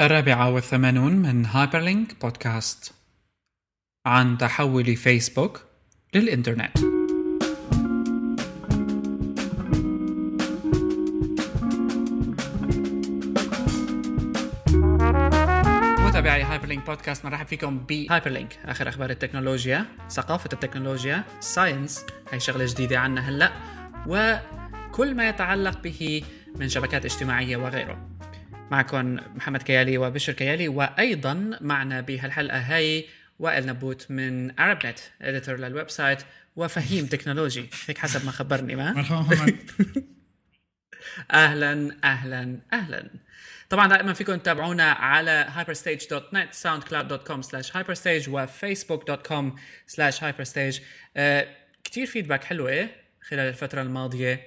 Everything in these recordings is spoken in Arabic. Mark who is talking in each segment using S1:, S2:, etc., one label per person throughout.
S1: الرابعة والثمانون من Hyperlink Podcast. عن تحول فيسبوك للإنترنت. متابعي Hyperlink Podcast مرحب فيكم ب Hyperlink. آخر أخبار التكنولوجيا ثقافة التكنولوجيا science هي شغلة جديدة عنا هلأ وكل ما يتعلق به من شبكات اجتماعية وغيره. معكم محمد كيالي وبشر كيالي وأيضا معنا بهالحلقة هاي وائل نبوت من ArabNet editor لل website وفهيم تكنولوجي. هيك حسب ما خبرني ما؟
S2: مرحبا محمد.
S1: أهلا أهلا أهلا. طبعا دائما فيكم تتابعونا على hyperstage.net soundcloud.com slash hyperstage و facebook.com slash hyperstage. آه كتير feedback حلوة خلال الفترة الماضية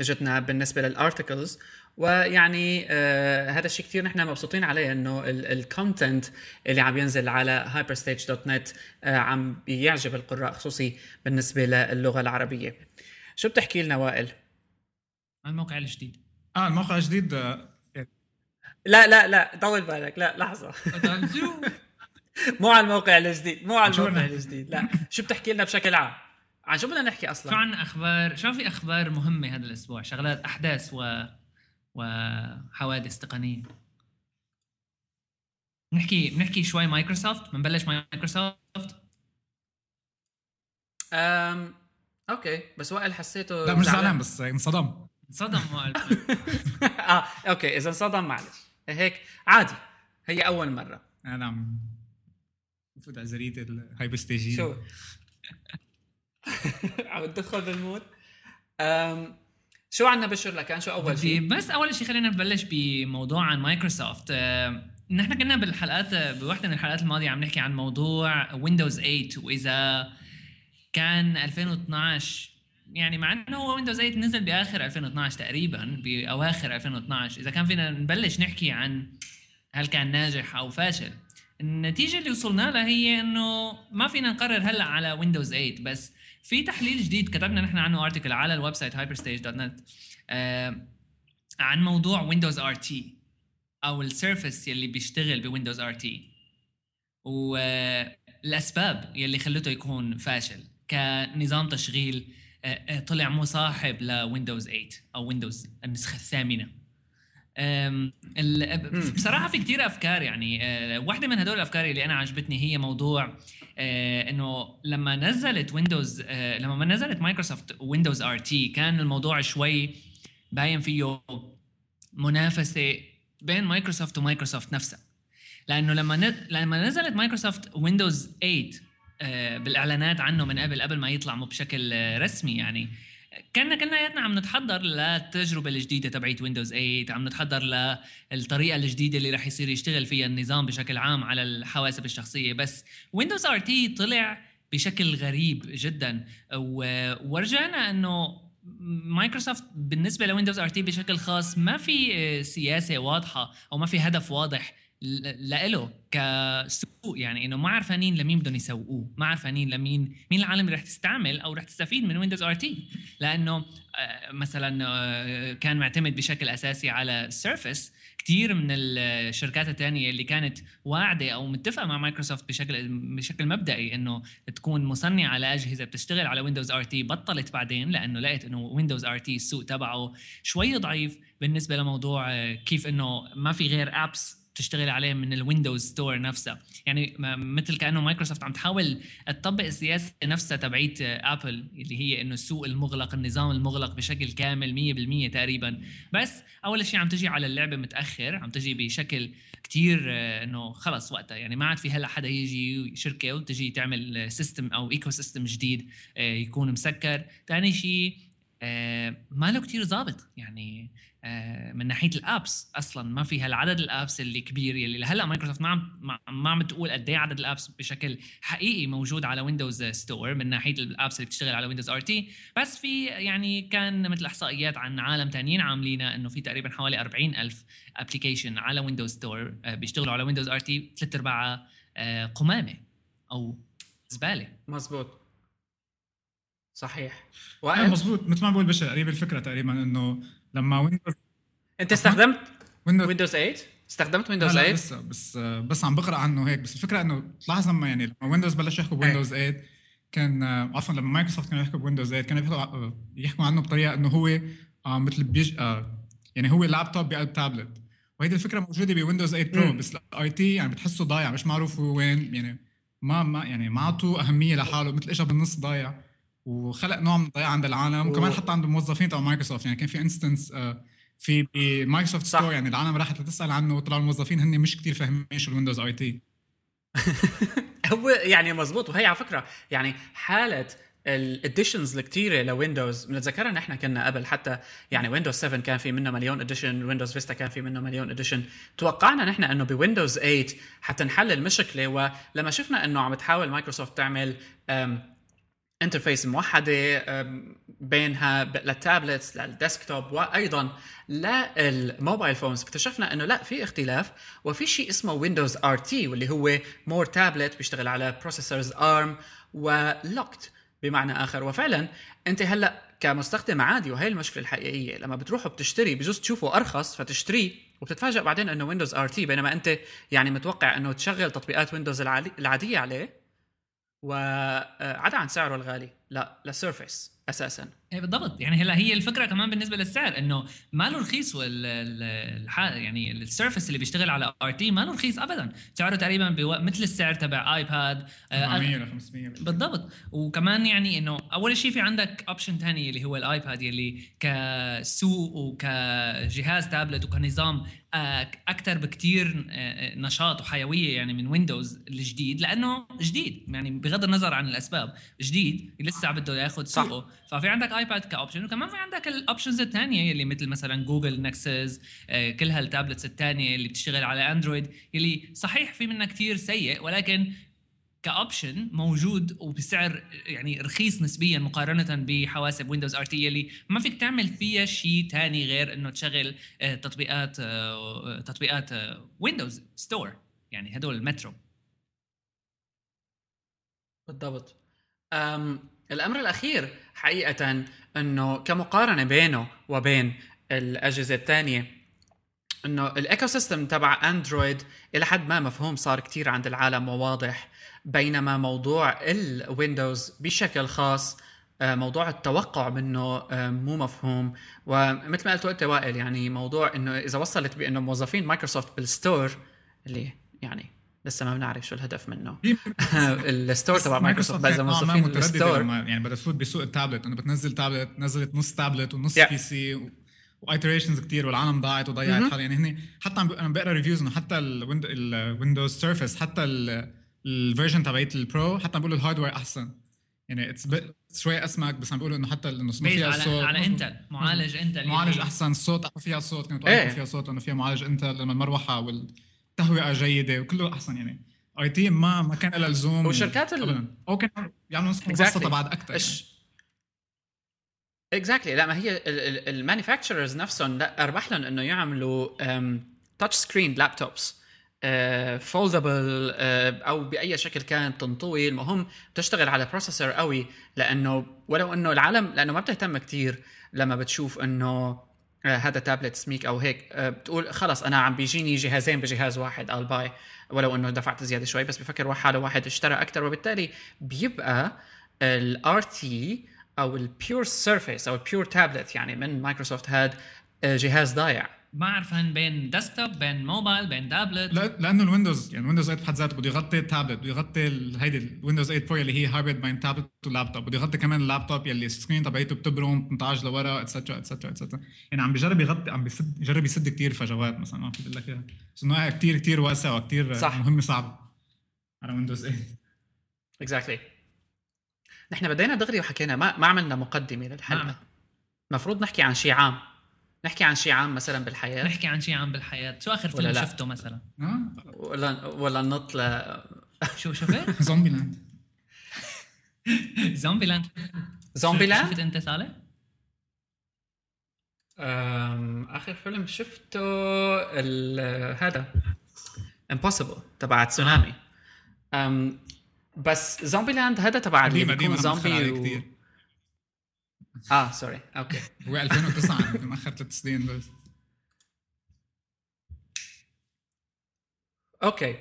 S1: إجتنا بالنسبة لل articles ويعني آه هذا الشيء كثير نحن مبسوطين عليه إنه ال content اللي عم ينزل على hyperstage.net آه عم يعجب القراء خصوصي بالنسبة للغة العربية. شو بتحكي لنا وائل؟
S3: عن الموقع الجديد.
S2: آه الموقع الجديد
S1: آه، لا لا لا طول بالك لا لحظة. مو على الموقع الجديد مو على الموقع الجديد لا. شو بتحكي لنا بشكل عام؟ عن شو بدنا نحكي أصلا؟
S3: شو عن أخبار؟ شو في أخبار مهمة هذا الأسبوع؟ شغلات أحداث و وحوادث تقنية. نحكي بنحكي شوي مايكروسوفت. بنبلش مايكروسوفت.
S1: أم... okay. بس وائل حسيته
S2: لا مش زعلان. بس انصدم.
S3: انصدم وائل
S1: آه okay. إذا انصدم معلش. هيك. عادي. هي أول مرة.
S2: أنا عم بفوت على زرية الهايبرستيج إن
S1: شو؟ عم تدخل بالمود. أم... شو عندنا بشر لك؟ شو أول شيء
S3: بس أول شيء خلينا نبلش بموضوع عن مايكروسوفت آه، نحن كنا بالحلقات بوحدة من الحلقات الماضية عم نحكي عن موضوع ويندوز 8 وإذا كان 2012 يعني مع إنه هو ويندوز 8 نزل بآخر 2012 تقريبا بأواخر 2012 إذا كان فينا نبلش نحكي عن هل كان ناجح أو فاشل. النتيجة اللي وصلنا لها هي إنه ما فينا نقرر هلأ على ويندوز 8 بس في تحليل جديد كتبنا نحن عنه article على ال website hyperstage.net آه عن موضوع ويندوز RT أو ال Surface يلي بيشتغل بويندوز RT والاسباب يلي خلته يكون فاشل كنظام تشغيل آه، آه، طلع مصاحب لويندوز 8 أو ويندوز النسخة الثامنة. بصراحة في كتير أفكار يعني آه، واحدة من هدول الأفكار اللي أنا عجبتني هي موضوع آه، إنه لما نزلت ويندوز آه، لما نزلت مايكروسوفت ويندوز RT كان الموضوع شوي باين فيه منافسة بين مايكروسوفت ومايكروسوفت نفسها. لأنه لما لما نزلت مايكروسوفت ويندوز 8 بالإعلانات عنه من قبل قبل ما يطلع مو بشكل رسمي يعني كنا كلياتنا عم نتحضر للتجربة الجديدة تبعت ويندوز 8 عم نتحضر للطريقة الجديدة اللي رح يصير يشتغل فيها النظام بشكل عام على الحواسب الشخصية. بس ويندوز RT طلع بشكل غريب جدا ورجعنا إنه مايكروسوفت بالنسبة لويندوز RT بشكل خاص ما في سياسة واضحة أو ما في هدف واضح لإله كسوق يعني إنه ما عرفانين لمين بدهم يسوقوه. ما عرفانين لمين مين العالم اللي رح تستعمل أو رح تستفيد من ويندوز RT لأنه آه، مثلا آه، كان معتمد بشكل أساسي على ال Surface كثير من الشركات الثانية اللي كانت واعدة أو متفقة مع مايكروسوفت بشكل بشكل مبدئي إنه تكون مصنعة لأجهزة بتشتغل على ويندوز RT بطلت بعدين لأنه لقيت إنه ويندوز RT السوق تبعه شوي ضعيف بالنسبة لموضوع آه، كيف إنه ما في غير apps تشتغل عليه من الويندوز store نفسها. يعني مثل كأنه مايكروسوفت عم تحاول تطبق السياسة نفسها تبعيت ابل اللي هي إنه السوق المغلق النظام المغلق بشكل كامل 100% تقريبا. بس أول شيء عم تجي على اللعبة متأخر عم تجي بشكل كتير آه، إنه خلص وقتها. يعني ما عاد في هلأ حدا يجي شركه وتجي تعمل system أو ecosystem جديد آه، يكون مسكر. ثاني شيء ما له كثير ظابط يعني آه، من ناحية ال apps أصلا ما في هالعدد ال apps اللي كبير يلي لهلأ مايكروسوفت ما عم ما عم تقول قد إيه عدد ال apps بشكل حقيقي موجود على ويندوز store من ناحية ال apps اللي بتشتغل على ويندوز RT بس في يعني كان مثل إحصائيات عن عالم ثانيين عاملينها إنه في تقريبا حوالي 40 ألف application على ويندوز store آه، بيشتغلوا على ويندوز RT ثلاث ارباعها آه، قمامة أو زبالة.
S1: مزبوط. صحيح.
S2: مزبوط مثل ما بقول بشر قريب الفكرة تقريبا إنه لما ويندوز
S1: أنت استخدمت ويندوز 8 استخدمت ويندوز
S2: لا لا
S1: 8
S2: لسه بس بس عم بقرأ عنه هيك. بس الفكرة إنه تلاحظ لما يعني لما ويندوز بلش يحكوا بويندوز 8 كان آه، عفوا لما مايكروسوفت كانوا يحكوا بويندوز 8 كانوا يحكوا آه، يحكوا عنه بطريقة إنه هو آه، مثل بيج يعني هو لابتوب بقلب تابلت وهيدي الفكرة موجودة بويندوز 8
S1: Pro.
S2: بس ال RT يعني بتحسه ضايع مش معروف هو وين يعني ما ما يعني ما اعطوه أهمية لحاله مثل اجى بالنص ضايع. وخلق نوع من الضياع عند العالم
S1: و-
S2: وكمان حتى عند الموظفين تبع مايكروسوفت. يعني كان في instance في بمايكروسوفت
S1: صح.
S2: store يعني العالم راحت لتسأل عنه وطلع الموظفين هن مش كتير فاهمين شو الويندوز RT.
S1: هو يعني مزبوط وهي على فكرة يعني حالة ال editions الكتيرة لويندوز بنتذكرها نحن كنا قبل حتى يعني ويندوز 7 كان في منه مليون edition ويندوز فيستا كان في منه مليون edition توقعنا نحن إنه بويندوز 8 حتنحل المشكلة. ولما شفنا إنه عم تحاول مايكروسوفت تعمل interface موحدة بينها لل tablets لل desktop وأيضا لل mobile phones. اكتشفنا إنه لا في اختلاف وفي شيء اسمه ويندوز RT واللي هو more tablet بيشتغل على processors ARM و locked بمعنى آخر. وفعلا أنت هلأ كمستخدم عادي وهي المشكلة الحقيقية لما بتروحوا بتشتري بجوز تشوفه أرخص فتشتريه وبتتفاجئ بعدين إنه ويندوز RT بينما أنت يعني متوقع إنه تشغل تطبيقات ويندوز العادي- العادية عليه. وعدا عن سعره الغالي. لا ل Surface
S3: أساسا. إيه بالضبط. يعني هلا هي الفكرة كمان بالنسبة للسعر إنه ما له رخيص الح- يعني ال Surface اللي بيشتغل على RT ما له رخيص ابدا. سعره تقريبا بو... مثل السعر تبع ايباد آه،
S2: 400 ل 500
S3: بالضبط. وكمان يعني إنه أول شيء في عندك option ثاني اللي هو الايباد يلي كسوق وكجهاز تابلت وكنظام أكثر بكتير آه، نشاط وحيوية يعني من ويندوز الجديد لأنه جديد. يعني بغض النظر عن الأسباب جديد. لسه بده ياخذ. سوقه. ففي عندك ايباد ك option وكمان في عندك ال options الثانية اللي مثل مثلا جوجل نكسس كل هال tablets الثانية اللي بتشتغل على Android يلي صحيح في منها كتير سيء ولكن ك option موجود وبسعر يعني رخيص نسبيا مقارنة بحواسب Windows RT اللي ما فيك تعمل فيها شيء تاني غير إنه تشغل آه، تطبيقات آه، تطبيقات Windows Store يعني هدول المترو
S1: بالضبط. الأمر الأخير حقيقة إنه كمقارنة بينه وبين الأجهزة الثانية إنه ال ecosystem تبع Android إلى حد ما مفهوم صار كتير عند العالم وواضح. بينما موضوع ال Windows بشكل خاص آه، موضوع التوقع منه آه، مو مفهوم. ومثل ما قلت انت وائل يعني موضوع إنه إذا وصلت بإنه موظفين Microsoft بال store اللي يعني لسه ما بنعرف شو الهدف منه. ال store تبع مايكروسوفت اذا موظفين بال store
S2: لما يعني بدها تفوت بسوق التابلت. انه بتنزل تابلت نزلت نص تابلت ونص
S1: Yeah.
S2: PC و iterations كثير والعالم ضاعت وضيعت
S1: مهم.
S2: حالها يعني هن حتى عم أنا بقرأ reviews إنه حتى ال Windows Surface حتى ال version تبعت ال Pro حتى عم بيقولوا ال hardware أحسن. يعني it's شوي أسمك بس عم بيقولوا إنه حتى
S3: إنه
S2: فيها
S3: على
S2: صوت.
S3: على Intel معالج Intel
S2: معالج
S3: يلي-
S2: أحسن الصوت فيها صوت كانت
S1: إيه.
S2: وايد فيها صوت لأنه فيها معالج Intel لما المروحة والتهوئه جيدة وكله أحسن يعني RT ما ما كان لها لزوم
S1: وشركات ال-.
S2: أو كان يعملوا نسخه
S1: Exactly.
S2: بعد أكثر يعني.
S1: exactly لا ما هي ال manufacturers نفسهم لا اربح لهم إنه يعملوا touch screen laptops foldable أو بأي شكل كان تنطوي المهم تشتغل على processor قوي لأنه ولو إنه العالم لأنه ما بتهتم كتير لما بتشوف إنه هذا تابلت سميك أو هيك. آه، بتقول خلص أنا عم بيجيني جهازين بجهاز واحد I'll buy ولو إنه دفعت زيادة شوي بس بفكر حاله واحد اشترى أكثر وبالتالي بيبقى ال RT أو ال pure Surface أو ال pure tablet يعني من مايكروسوفت هاد آه، جهاز ضايع.
S3: ما عرفن بين desktop بين موبايل بين تابلت
S2: لا لأنه ال Windows يعني ويندوز 8 بحد ذاته بده يغطي التابلت بده يغطي ال- هيدي ال Windows 8 Pro اللي هي hybrid بين tablet و laptop بده يغطي كمان اللابتوب يلي ال screen تبعيته بتبرم 18 لورا etcetera etcetera etcetera يعني عم بجرب يغطي عم بيسد يجرب يسد كثير فجوات مثلا ما في أقول لك إياها. بس إنه كثير كثير واسع وكثير
S1: صح.
S2: مهمه صعبه على Windows 8
S1: exactly نحن بدينا دغري وحكينا ما ما عملنا مقدمة للحلقة.
S3: نعم.
S1: المفروض نحكي عن شيء عام. نحكي عن شيء عام مثلا بالحياة؟
S3: نحكي عن شيء عام بالحياة. شو
S1: آخر
S3: فيلم
S1: لا؟
S3: شفته مثلا؟
S1: ولا ولا ننط ل
S3: شو شفت Zombieland Zombieland
S1: Zombie
S3: شفت
S1: land
S3: انت صالح
S1: آخر فيلم شفته ال- هذا. Impossible تبع تسونامي بس Zombieland هذا تبع اللي بيكون زومبي آه sorry okay
S2: هو 2009 يعني مأخر ثلاث سنين بس.
S1: okay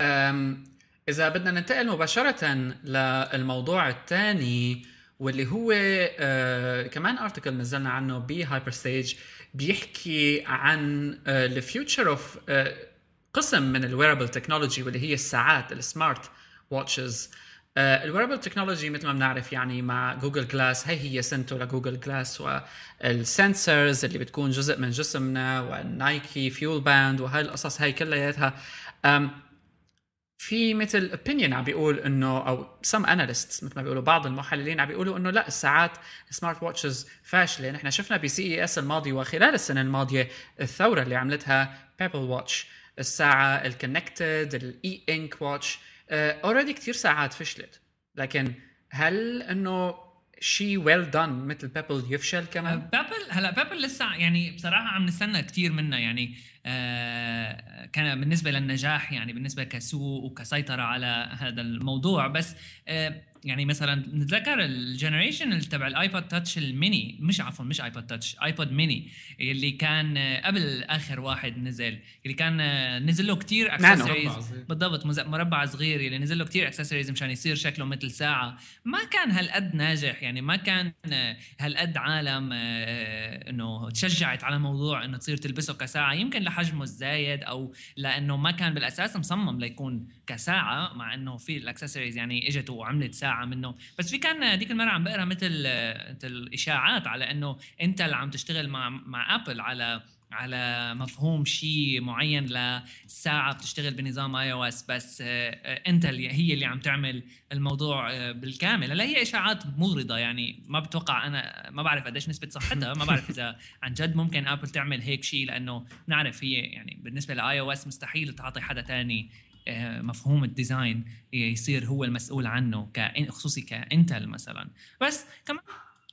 S1: أم إذا بدنا ننتقل مباشرة للموضوع الثاني واللي هو آه كمان article نزلنا عنه ب Hyper Stage بيحكي عن ال future of قسم من ال wearable technology واللي هي الساعات ال smart watches ال wearable technology مثل ما بنعرف يعني مع Google Glass هي هي سنته ل Google Glass وال sensors اللي بتكون جزء من جسمنا وال Nike FuelBand وهاي القصص هاي كلياتها. في مثل opinion عم بيقول إنه أو some analysts مثل ما بيقولوا بعض المحللين عم بيقولوا إنه لا الساعات smart watches فاشلة. نحن شفنا ب CES الماضي وخلال السنة الماضية الثورة اللي عملتها Pebble watch الساعة ال connected ال E Ink watch already كثير ساعات فشلت. لكن هل إنه شيء well done مثل Pebble يفشل كمان؟
S3: Pebble هلا Pebble لسه يعني بصراحة عم نستنى كثير منها. يعني آه كان بالنسبة للنجاح يعني بالنسبة كسوق وكسيطرة على هذا الموضوع. بس آه يعني مثلا نتذكر ال generation اللي تبع ال iPod touch ال mini مش عفوا مش iPod touch iPod mini اللي كان قبل آخر واحد نزل اللي كان نزل له كثير اكسسوارز بالضبط مربع صغير اللي نزل له كثير اكسسوارز مشان يصير شكله مثل ساعة. ما كان هالقد ناجح يعني ما كان هالقد عالم إنه تشجعت على موضوع إنه تصير تلبسه كساعة. يمكن لحجمه الزايد أو لأنه ما كان بالأساس مصمم ليكون كساعة مع إنه في الأكسسوارز يعني إجت وعملت ساعة منه. بس في كان ديك المرة عم بقرأ مثل مثل إشاعات على إنه Intel اللي عم تشتغل مع مع Apple على على مفهوم شيء معين لساعة بتشتغل بنظام iOS بس Intel اللي هي اللي عم تعمل الموضوع بالكامل. هلا هي إشاعات مغرضة يعني ما بتوقع أنا ما بعرف قديش نسبة صحتها ما بعرف إذا عن جد ممكن Apple تعمل هيك شيء لأنه نعرف هي يعني بالنسبة ل iOS مستحيل تعطي حدا تاني مفهوم ال design يصير هو المسؤول عنه خصوصي ك Intel مثلا. بس كمان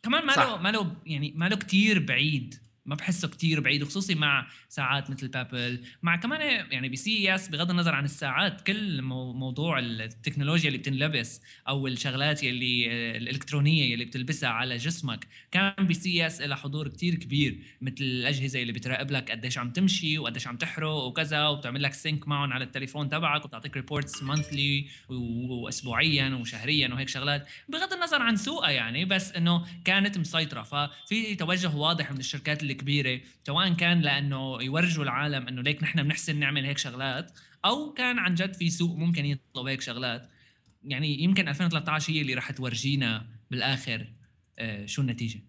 S3: كمان ما له ما له يعني ما له كثير بعيد. ما بحسه كتير بعيد وخصوصي مع ساعات مثل Pebble. مع كمان يعني بالـ CES بغض النظر عن الساعات كل موضوع التكنولوجيا اللي بتنلبس أو الشغلات اللي الإلكترونية اللي بتلبسها على جسمك كان بالـ CES لها حضور كتير كبير مثل الأجهزة اللي بتراقب لك قديش عم تمشي وقديش عم تحرق وكذا وبتعمل لك sync معهم على التليفون تبعك وبتعطيك reports monthly واسبوعيا وشهريا وهيك شغلات. بغض النظر عن سوقها يعني بس إنه كانت مسيطرة. ففي توجه واضح من الشركات اللي كبيرة سواء كان لأنه يورجوا العالم إنه ليك نحن بنحسن نعمل هيك شغلات أو كان عن جد في سوق ممكن يطلب هيك شغلات. يعني يمكن 2013 هي اللي راح تورجينا بالآخر آه شو النتيجة؟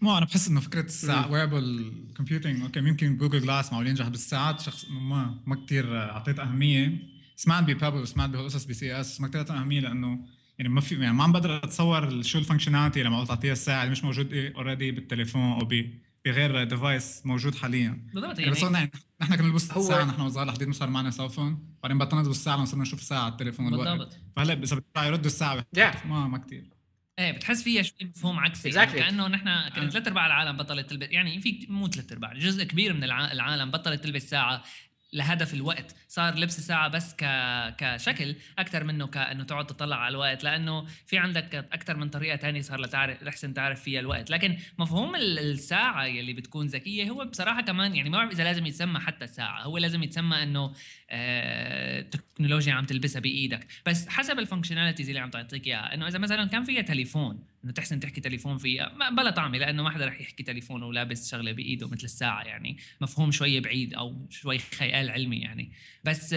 S2: ما أنا بحس إنه فكرة الساعة wearable computing okay يمكن Google Glass معقول ينجح بالساعات شخص ما ما كثير أعطيت أهمية. سمعت بـ Pebble وسمعت بهالقصص بـ CES ما كثير أهمية لأنه يعني ما في يعني ما عم بقدر أتصور شو ال functionality لما تعطيها الساعة اللي مش موجود already بالتليفون أو بغير device موجود حاليا.
S3: بالضبط
S2: يعني بس يعني نحن كنا نلبس الساعة نحن وصغار لحديد ما صار معنا cell phone بعدين بطلنا نلبس الساعة صرنا نشوف الساعة على التليفون
S3: بالضبط.
S2: فهلا إذا يردوا الساعة
S1: yeah.
S2: ما ما كثير
S3: إيه بتحس فيها شوي مفهوم عكسي exactly. يعني كأنه نحن كان ثلاث أرباع العالم بطلت تلبس يعني في مو ثلاث أرباع جزء كبير من العالم بطلت تلبس ساعة. لهدف الوقت. صار لبس الساعة بس ك... كشكل أكثر منه كأنه تقعد تطلع على الوقت لأنه في عندك أكثر من طريقة تانية صار لتعرف لحسن تعرف فيها الوقت. لكن مفهوم الساعة يلي بتكون ذكية هو بصراحة كمان يعني ما بعرف إذا لازم يتسمى حتى ساعة هو لازم يتسمى آه تكنولوجيا عم تلبسها بإيدك. بس حسب الفانكشناليتيز اللي عم تعطيك إياها إنه إذا مثلا كان فيها تليفون إنه تحسن تحكي تليفون فيها بلا طعمة لأنه ما حدا رح يحكي تليفون ولابس شغلة بإيده مثل الساعة يعني مفهوم شوية بعيد أو شوي خيال علمي يعني. بس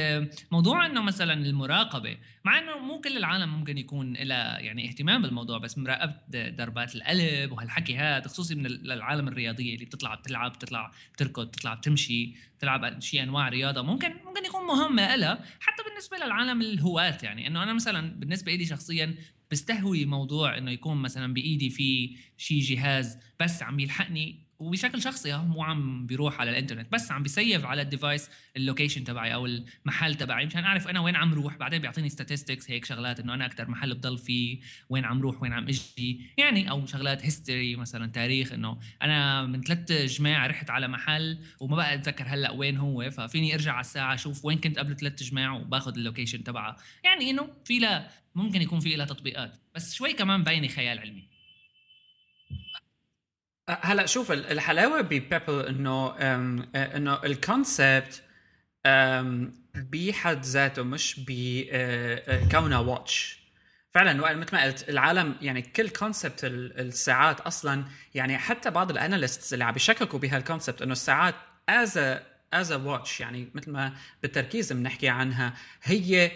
S3: موضوع إنه مثلا المراقبة مع إنه مو كل العالم ممكن يكون لها يعني اهتمام بالموضوع بس مراقبة ضربات القلب وهالحكي هذا خصوصي من العالم الرياضية اللي بتطلع بتلعب بتطلع بتركض بتطلع بتمشي بتلعب شيء أنواع رياضة ممكن ممكن يكون مهمة لها حتى بالنسبة للعالم الهواة يعني. إنه أنا مثلا بالنسبة لي شخصيا بستهوي موضوع إنه يكون مثلا بإيدي في شيء جهاز بس عم يلحقني وبشكل شخصي مو عم بيروح على الإنترنت بس عم بي save على ال device ال location تبعي أو المحل تبعي مشان أعرف أنا وين عم روح. بعدين بيعطيني statistics هيك شغلات إنه أنا أكثر محل بضل فيه وين عم روح وين عم إجي. يعني أو شغلات history مثلا تاريخ إنه أنا من ثلاث جماع رحت على محل وما بقى أتذكر هلأ وين هو ففيني أرجع على الساعة أشوف وين كنت قبل ثلاث جماع وباخذ ال location تبعها. يعني إنه في لها ممكن يكون في لها تطبيقات بس شوي كمان باينه خيال علمي.
S1: هلا شوف الحلاوة بـ Pebble إنه إنه ال concept بحد ذاته مش بكونه watch فعلا مثل ما قلت العالم يعني كل concept الساعات أصلا يعني حتى بعض ال analysts اللي عم بيشككوا بهال concept إنه الساعات as as watch يعني مثل ما بالتركيز بنحكي عنها هي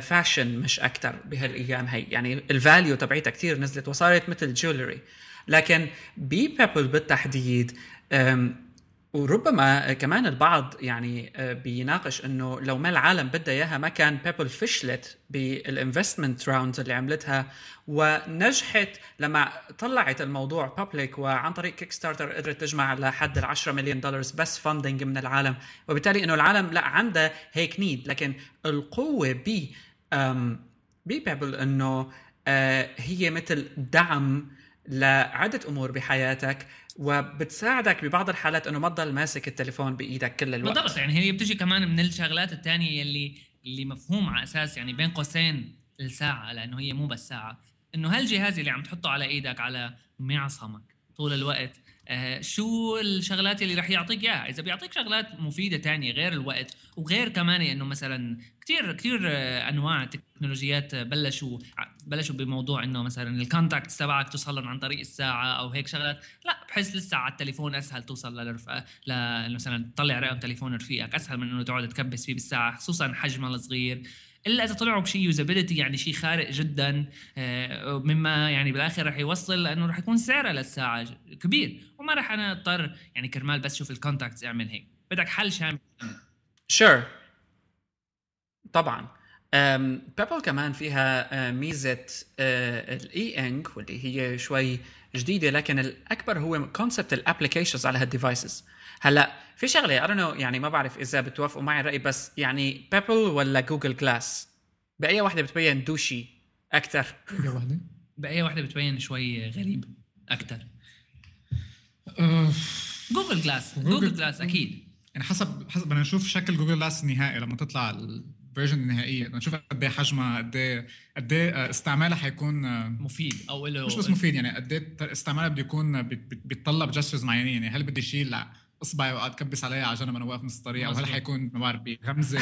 S1: fashion مش أكثر بهالأيام هي. يعني ال value تبعيتها كثير نزلت وصارت مثل jewelry لكن بـ Pebble بالتحديد وربما كمان البعض يعني بيناقش إنه لو ما العالم بدها إياها ما كان Pebble فشلت بال investment round اللي عملتها ونجحت لما طلعت الموضوع public وعن طريق Kickstarter قدرت تجمع لحد ال 10 مليون دولار بس funding من العالم. وبالتالي إنه العالم لا عندها هيك need لكن القوة ب ببيبل إنه آه، هي مثل دعم لعدة أمور بحياتك وبتساعدك ببعض الحالات إنه ما تضل ماسك التليفون بإيدك كل الوقت.
S3: بالضبط يعني هي بتجي كمان من الشغلات الثانية اللي اللي مفهوم على أساس يعني بين قوسين الساعة لأنه هي مو بس ساعة. إنه هالجهاز اللي عم تحطه على إيدك على معصمك طول الوقت آه شو الشغلات اللي رح يعطيك إياها؟ إذا بيعطيك شغلات مفيدة تانية غير الوقت وغير كمان إنه مثلا كثير كثير آه، أنواع تكنولوجيات بلشوا بلشوا بموضوع إنه مثلا ال contact تبعك توصل عن طريق الساعة أو هيك شغلات. لا بحس لسه على التليفون أسهل توصل للرفقه مثلا تطلع رقم تليفون رفيقك أسهل من إنه تقعد تكبس فيه بالساعة خصوصا حجمها الصغير. إلا إذا طلعوا بشيء usability يعني شيء خارق جدا آه، مما يعني بالآخر رح يوصل لأنه رح يكون سعرها للساعة كبير. وما رح أنا أضطر يعني كرمال بس شوف ال contacts أعمل هيك. بدك حل شامل.
S1: sure sure. طبعا. Pebble كمان فيها آه، ميزة ال E Ink واللي هي شوي جديدة لكن الأكبر هو concept ال applications على هال devices هلأ في شغلة اي يعني ما بعرف إذا بتوافقوا معي الرأي بس يعني Pebble ولا Google Glass بأي واحدة بتبين douchey أكثر
S2: بأي واحدة؟
S3: بأي واحدة بتبين شوي غريب أكثر Google Glass Google Glass أكيد.
S2: يعني حسب حسب بدنا نشوف شكل Google Glass النهائي لما تطلع ال version النهائية. نشوف قد إيه حجمها قد إيه قد إيه استعمالها حيكون آه،
S3: مفيد أو له
S2: مش بس مفيد يعني قد إيه استعمالها بده يكون بيتطلب gestures معينين. يعني هل بدي اشيل اصبعي واقعد كبس عليها على جنب أنا واقف نص الطريق أو هل حيكون ما بعرف بغمزه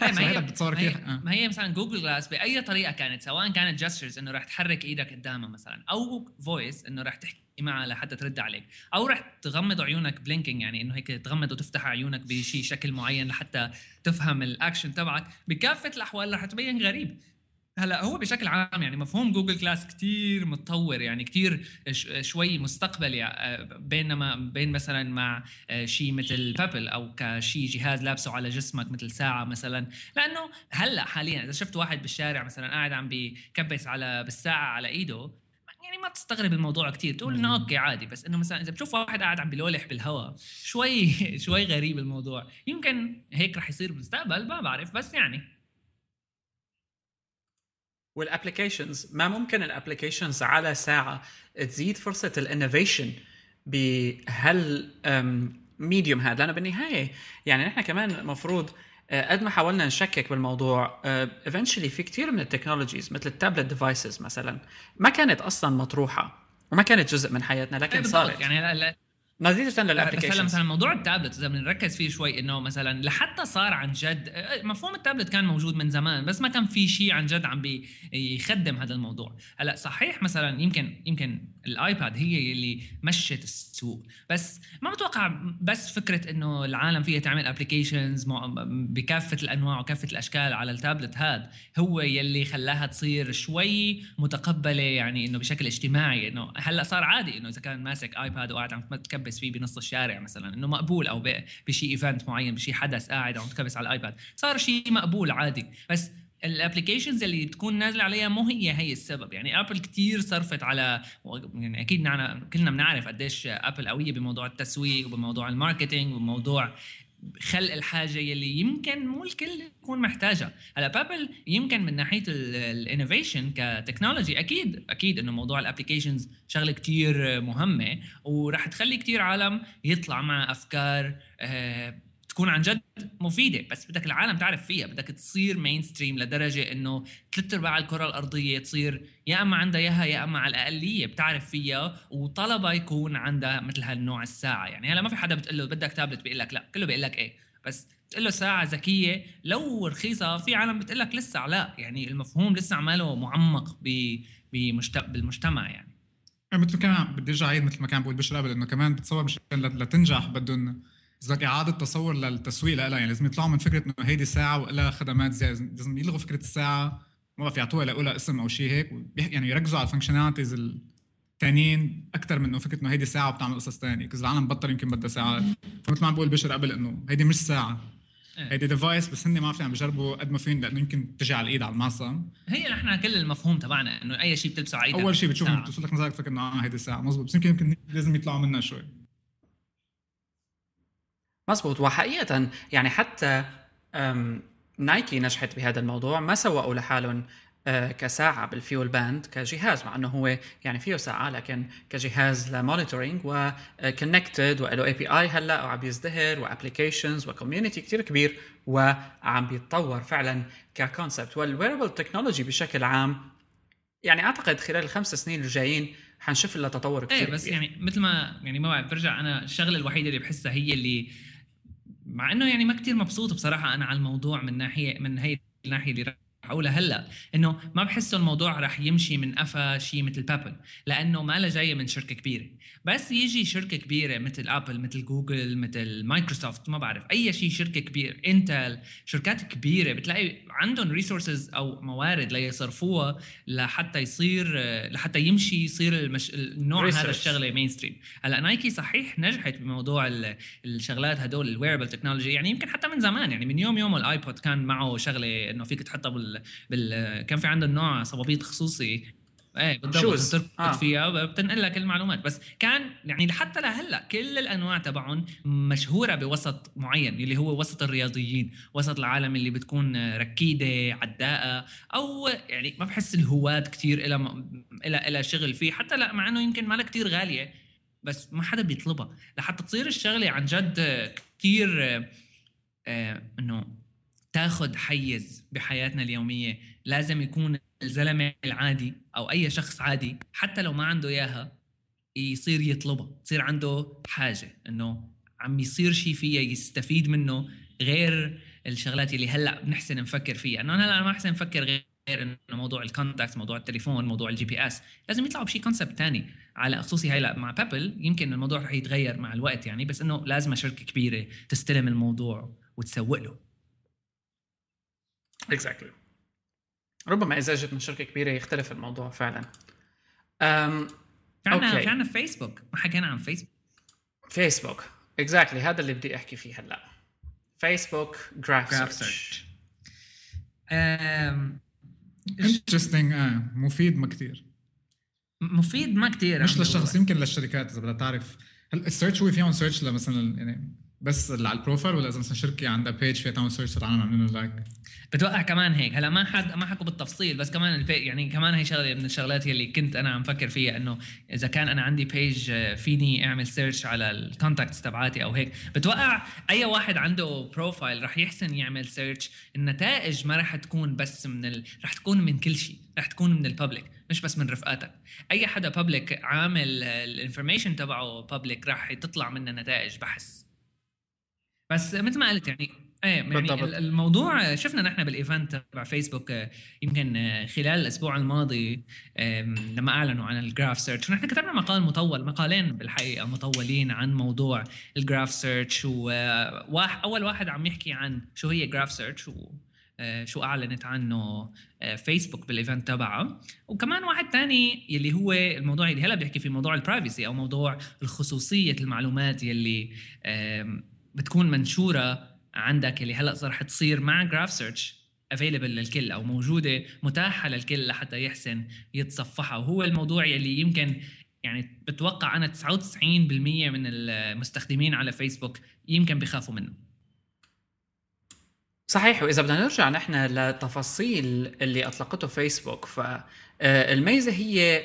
S3: ما هي بتصور كيف. آه. ما هي مثلا Google Glass بأي طريقة كانت سواء كانت gestures إنه رح تحرك إيدك قدامها مثلا أو voice إنه رح تحكي معها لحتى ترد عليك أو رح تغمض عيونك blinking يعني إنه هيك تغمض وتفتح عيونك بشيء شكل معين لحتى تفهم الاكشن تبعك بكافة الأحوال رح تبين غريب. هلا هو بشكل عام يعني مفهوم Google Glass كتير متطور يعني كتير شوي مستقبلي بينما بين مثلا مع آه، شيء مثل Pebble أو كشيء جهاز لابسه على جسمك مثل ساعة مثلا. لأنه هلأ حاليا إذا شفت واحد بالشارع مثلا قاعد عم بكبس على بالساعة على إيده يعني ما تستغرب الموضوع كتير. تقول إنه okay عادي بس إنه مثلا إذا بتشوف واحد قاعد عم بلولح بالهواء شوي شوي غريب الموضوع. يمكن هيك رح يصير بالمستقبل ما بعرف بس يعني.
S1: وال applications ما ممكن ال applications على ساعة تزيد فرصة ال innovation بهال medium هذا؟ لأنه بالنهاية يعني نحن كمان المفروض آه، قد ما حاولنا نشكك بالموضوع eventually آه، في كثير من ال technologies مثل ال tablet devices مثلا ما كانت أصلا مطروحة وما كانت جزء من حياتنا لكن صارت.
S3: يعني
S1: نتيجه لل application
S3: مثلا موضوع التابلت إذا بنركز فيه شوي إنه مثلا لحتى صار عن جد مفهوم التابلت كان موجود من زمان بس ما كان في شيء عن جد عم بيخدم هذا الموضوع. هلا صحيح مثلا يمكن يمكن الآيباد هي اللي مشت السوق. بس ما بتوقع بس فكرة إنه العالم فيها تعمل applications بكافة الأنواع وكافة الأشكال على التابلت هذا هو يلي خلاها تصير شوي متقبلة يعني إنه بشكل اجتماعي. إنه هلأ صار عادي إنه إذا كان ماسك آيباد وقاعد عم تكبس فيه بنص الشارع مثلا إنه مقبول أو بشيء event معين بشيء حدث قاعد عم تكبس على الآيباد. صار شيء مقبول عادي. بس ال applications اللي بتكون نازلة عليها مو هي هي السبب. يعني ابل كتير صرفت على يعني أكيد نحنا كلنا بنعرف قديش ابل قوية بموضوع التسويق وبموضوع ال marketing وبموضوع خلق الحاجة يلي يمكن مو الكل يكون محتاجها. هلا Pebble يمكن من ناحية ال innovation ك technology أكيد أكيد إنه موضوع ال applications شغلة كتير مهمة وراح تخلي كتير عالم يطلع مع أفكار آه تكون عن جد مفيدة بس بدك العالم تعرف فيها بدك تصير mainstream لدرجة إنه ثلاث أرباع الكرة الأرضية تصير يا أما عندها إياها يا أما على الأقلية بتعرف فيها وطلبه يكون عندها مثل هالنوع الساعة. يعني هلا ما في حدا بتقول له بدك تابلت بيقول لك لا كله بيقول لك إيه بس تقول له ساعة ذكية لو رخيصة في عالم بتقول لك لسه لا يعني المفهوم لسه عماله معمق بالمجتمع يعني.
S2: مثل كمان بدي أرجع عيد مثل ما كان بقول بشر قبل إنه كمان بتصور مشان لتنجح بدهم إذا إعادة تصور للتسويق لها يعني لازم يطلعوا من فكرة إنه هيدي ساعة ولها خدمات زيادة لازم يلغوا فكرة الساعة. ما بعرف يعطوها لها اسم أو شيء هيك يعني يركزوا على الفانكشناليتيز الثانيين أكثر من إنه فكرة إنه هيدي ساعة وبتعمل قصص ثانية اذا العالم بطل يمكن بدها ساعات. فمثل ما عم بقول بشر قبل إنه هيدي مش ساعة. إيه. هيدي device بس هن ما في عم بجربوا قد ما فين لأنه يمكن تجي على الإيد على المعصم.
S3: هي نحن كل المفهوم تبعنا إنه أي شيء بتلبسه على إيدك
S2: أول شيء بتشوف بتوصل لك نظرك فكر إنه آه هيدي ساعة. مزبوط بس يمكن يمكن لازم يطلعوا منها شوي.
S1: مزبوط وحقيقة يعني حتى نايكي نجحت بهذا الموضوع. ما سوقوا لحالهم كساعة بال FuelBand كجهاز مع إنه هو يعني فيه ساعة لكن كجهاز ل monitoring و connected وله API هلأ وعم يزدهر و applications و community كثير كبير وعم بيتطور فعلا ك concept وال wearable technology بشكل عام يعني أعتقد خلال الخمس سنين الجايين حنشوف لها تطور كثير
S3: إيه بس كبير. يعني مثل ما يعني ما بعرف برجع أنا الشغلة الوحيدة اللي بحسها هي اللي مع إنه يعني ما كتير مبسوط بصراحة أنا على الموضوع من ناحيه من هي الناحيه اللي حقولها هلأ إنه ما بحسه الموضوع رح يمشي من قفا شيء مثل Pebble لأنه ما له جاية من شركة كبيرة. بس يجي شركة كبيرة مثل ابل مثل جوجل مثل مايكروسوفت ما بعرف أي شيء شركة كبيرة انتل شركات كبيرة بتلاقي عندهم resources أو موارد ليصرفوها لحتى يصير لحتى يمشي يصير المش... النوع هذا الشغلة mainstream هلأ نايكي صحيح نجحت بموضوع الشغلات هدول ال wearable technology يعني يمكن حتى من زمان يعني من يوم يوم الآيبود كان معه شغلة إنه فيك تحطها بال... بال... كان في عندهم نوع صبابيط خصوصي. إيه بالضبط. آه. فيها بتنقل لك المعلومات. بس كان يعني حتى لهلأ كل الأنواع تبعهم مشهورة بوسط معين اللي هو وسط الرياضيين وسط العالم اللي بتكون ركيضة عداءة أو يعني ما بحس الهواة كثير إلى إلى إلى شغل فيه. حتى لأ مع إنه يمكن ما كثير غالية بس ما حدا بيطلبها. لحتى تصير الشغلة عن جد كثير آه إنه تاخذ حيز بحياتنا اليومية لازم يكون الزلمة العادي أو أي شخص عادي حتى لو ما عنده إياها يصير يطلبها تصير عنده حاجة إنه عم يصير شيء فيها يستفيد منه غير الشغلات اللي هلأ بنحسن نفكر فيها. إنه أنا هلا ما احسن نفكر غير إنه موضوع ال contact موضوع التليفون موضوع ال GPS لازم يطلعوا بشيء concept ثاني على خصوصي هلا مع Pebble يمكن الموضوع رح يتغير مع الوقت يعني بس إنه لازم شركه كبيرة تستلم الموضوع وتسوق له.
S1: Exactly. ربما اذا اجت من شركة كبيرة يختلف الموضوع فعلا. أم...
S3: في عنا في عنا فيسبوك ما حكينا عن فيسبوك
S1: فيسبوك exactly exactly. هذا اللي بدي أحكي فيه هلأ. فيسبوك Graph Search
S2: interesting آه مفيد ما كثير
S3: مفيد ما كثير
S2: مش للشخص يمكن للشركات إذا بدها تعرف. هل ال search هو فيهم search لمثلا يعني بس على ال profile ولا إذا مثلا شركة عندها page فيها تعمل search العالم عاملين like
S3: بتوقع كمان هيك. هلا ما حد ما حكوا بالتفصيل بس كمان البي يعني كمان هي شغلة من الشغلات اللي كنت أنا عم فكر فيها إنه إذا كان أنا عندي page آه، فيني أعمل search على ال contacts تبعاتي أو هيك. بتوقع أي واحد عنده profile رح يحسن يعمل search النتائج ما رح تكون بس من ال... رح تكون من كل شيء رح تكون من ال public مش بس من رفقاتك. أي حدا public عامل ال information تبعه public رح تطلع منه نتائج بحث بس مثل ما قلت يعني إيه يعني بالضبط. الموضوع شفنا نحن بال event تبع فيسبوك يمكن خلال الأسبوع الماضي لما أعلنوا عن ال Graph Search ونحن كتبنا مقال مطول مقالين بالحقيقة مطولين عن موضوع ال Graph Search واول واحد عم يحكي عن شو هي Graph Search شو أعلنت عنه فيسبوك بال event تبعها وكمان واحد تاني يلي هو الموضوع اللي هلا بيحكي في موضوع ال privacy أو موضوع الخصوصية المعلومات يلي بتكون منشورة عندك اللي هلأ صار حتصير مع Graph Search available للكل أو موجودة متاحة للكل لحتى يحسن يتصفحها. وهو الموضوع يلي يمكن يعني بتوقع أنا 99% من المستخدمين على فيسبوك يمكن بخافوا منه.
S1: صحيح. وإذا بدنا نرجع نحن لتفاصيل اللي أطلقته فيسبوك فالميزة هي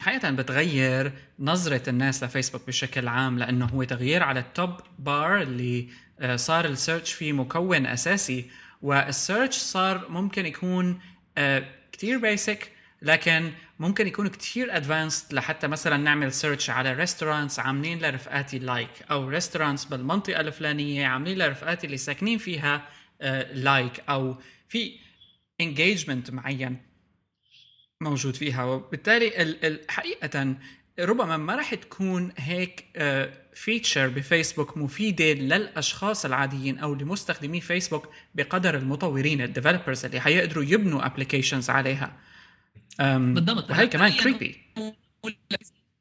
S1: حقيقة بتغير نظرة الناس لفيسبوك بشكل عام لأنه هو تغيير على ال top bar اللي آه، صار ال search فيه مكون أساسي. وال search صار ممكن يكون آه، كتير basic لكن ممكن يكون كتير advanced لحتى مثلا نعمل search على restaurants عاملين لرفقاتي like أو restaurants بالمنطقة الفلانية عاملين لرفقاتي اللي ساكنين فيها like أو في engagement معين. موجود فيها وبالتالي حقيقة ربما ما راح تكون هيك feature بفيسبوك مفيدة للأشخاص العاديين أو لمستخدمي فيسبوك بقدر المطورين ال developers اللي حيقدروا يبنوا applications عليها.
S3: بالضبط.
S1: وهي كمان creepy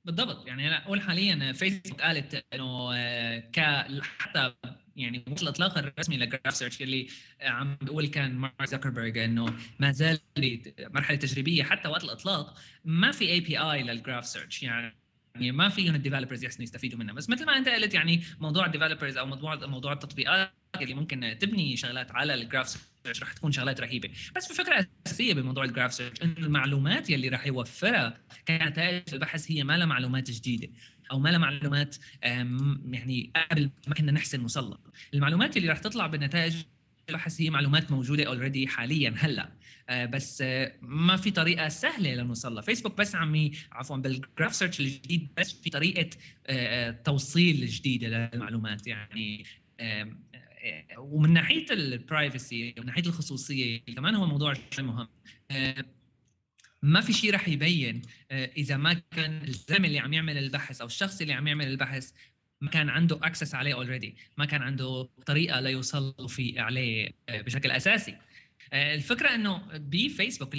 S3: بالضبط. يعني هلا قول حاليا فيسبوك قالت إنه آه، ك حتى يعني مش الاطلاق الرسمي ل Graph Search اللي عم بيقول كان مارك زكربرج إنه ما زال مرحلة تجريبية حتى وقت الإطلاق ما في API لل Graph Search يعني يعني ما فيهم ال developers يحسنوا يستفيدوا منها. بس مثل ما أنت قلت يعني موضوع ال developers أو موضوع موضوع التطبيقات اللي ممكن تبني شغلات على ال Graph Search رح تكون شغلات رهيبة. بس في فكرة أساسية بموضوع ال Graph Search انه المعلومات يلي رح يوفرها كنتائج البحث هي ما لها معلومات جديدة. أو ما لها معلومات يعني قبل ما كنا نحسن نوصل المعلومات اللي رح تطلع بالنتائج البحث هي معلومات موجودة already حاليا هلأ. آه، بس آه، ما في طريقة سهلة لنوصل لها فيسبوك بس عم عفوا بال Graph Search الجديد بس في طريقة آه، توصيل جديدة للمعلومات. يعني ومن ناحية ال privacy ومن ناحية الخصوصية كمان هو موضوع مهم. ما في شيء رح يبين إذا ما كان الزلمة اللي عم يعمل البحث أو الشخص اللي عم يعمل البحث ما كان عنده access عليه already ما كان عنده طريقة ليوصل في عليه بشكل أساسي. آه، الفكرة إنه بفيسبوك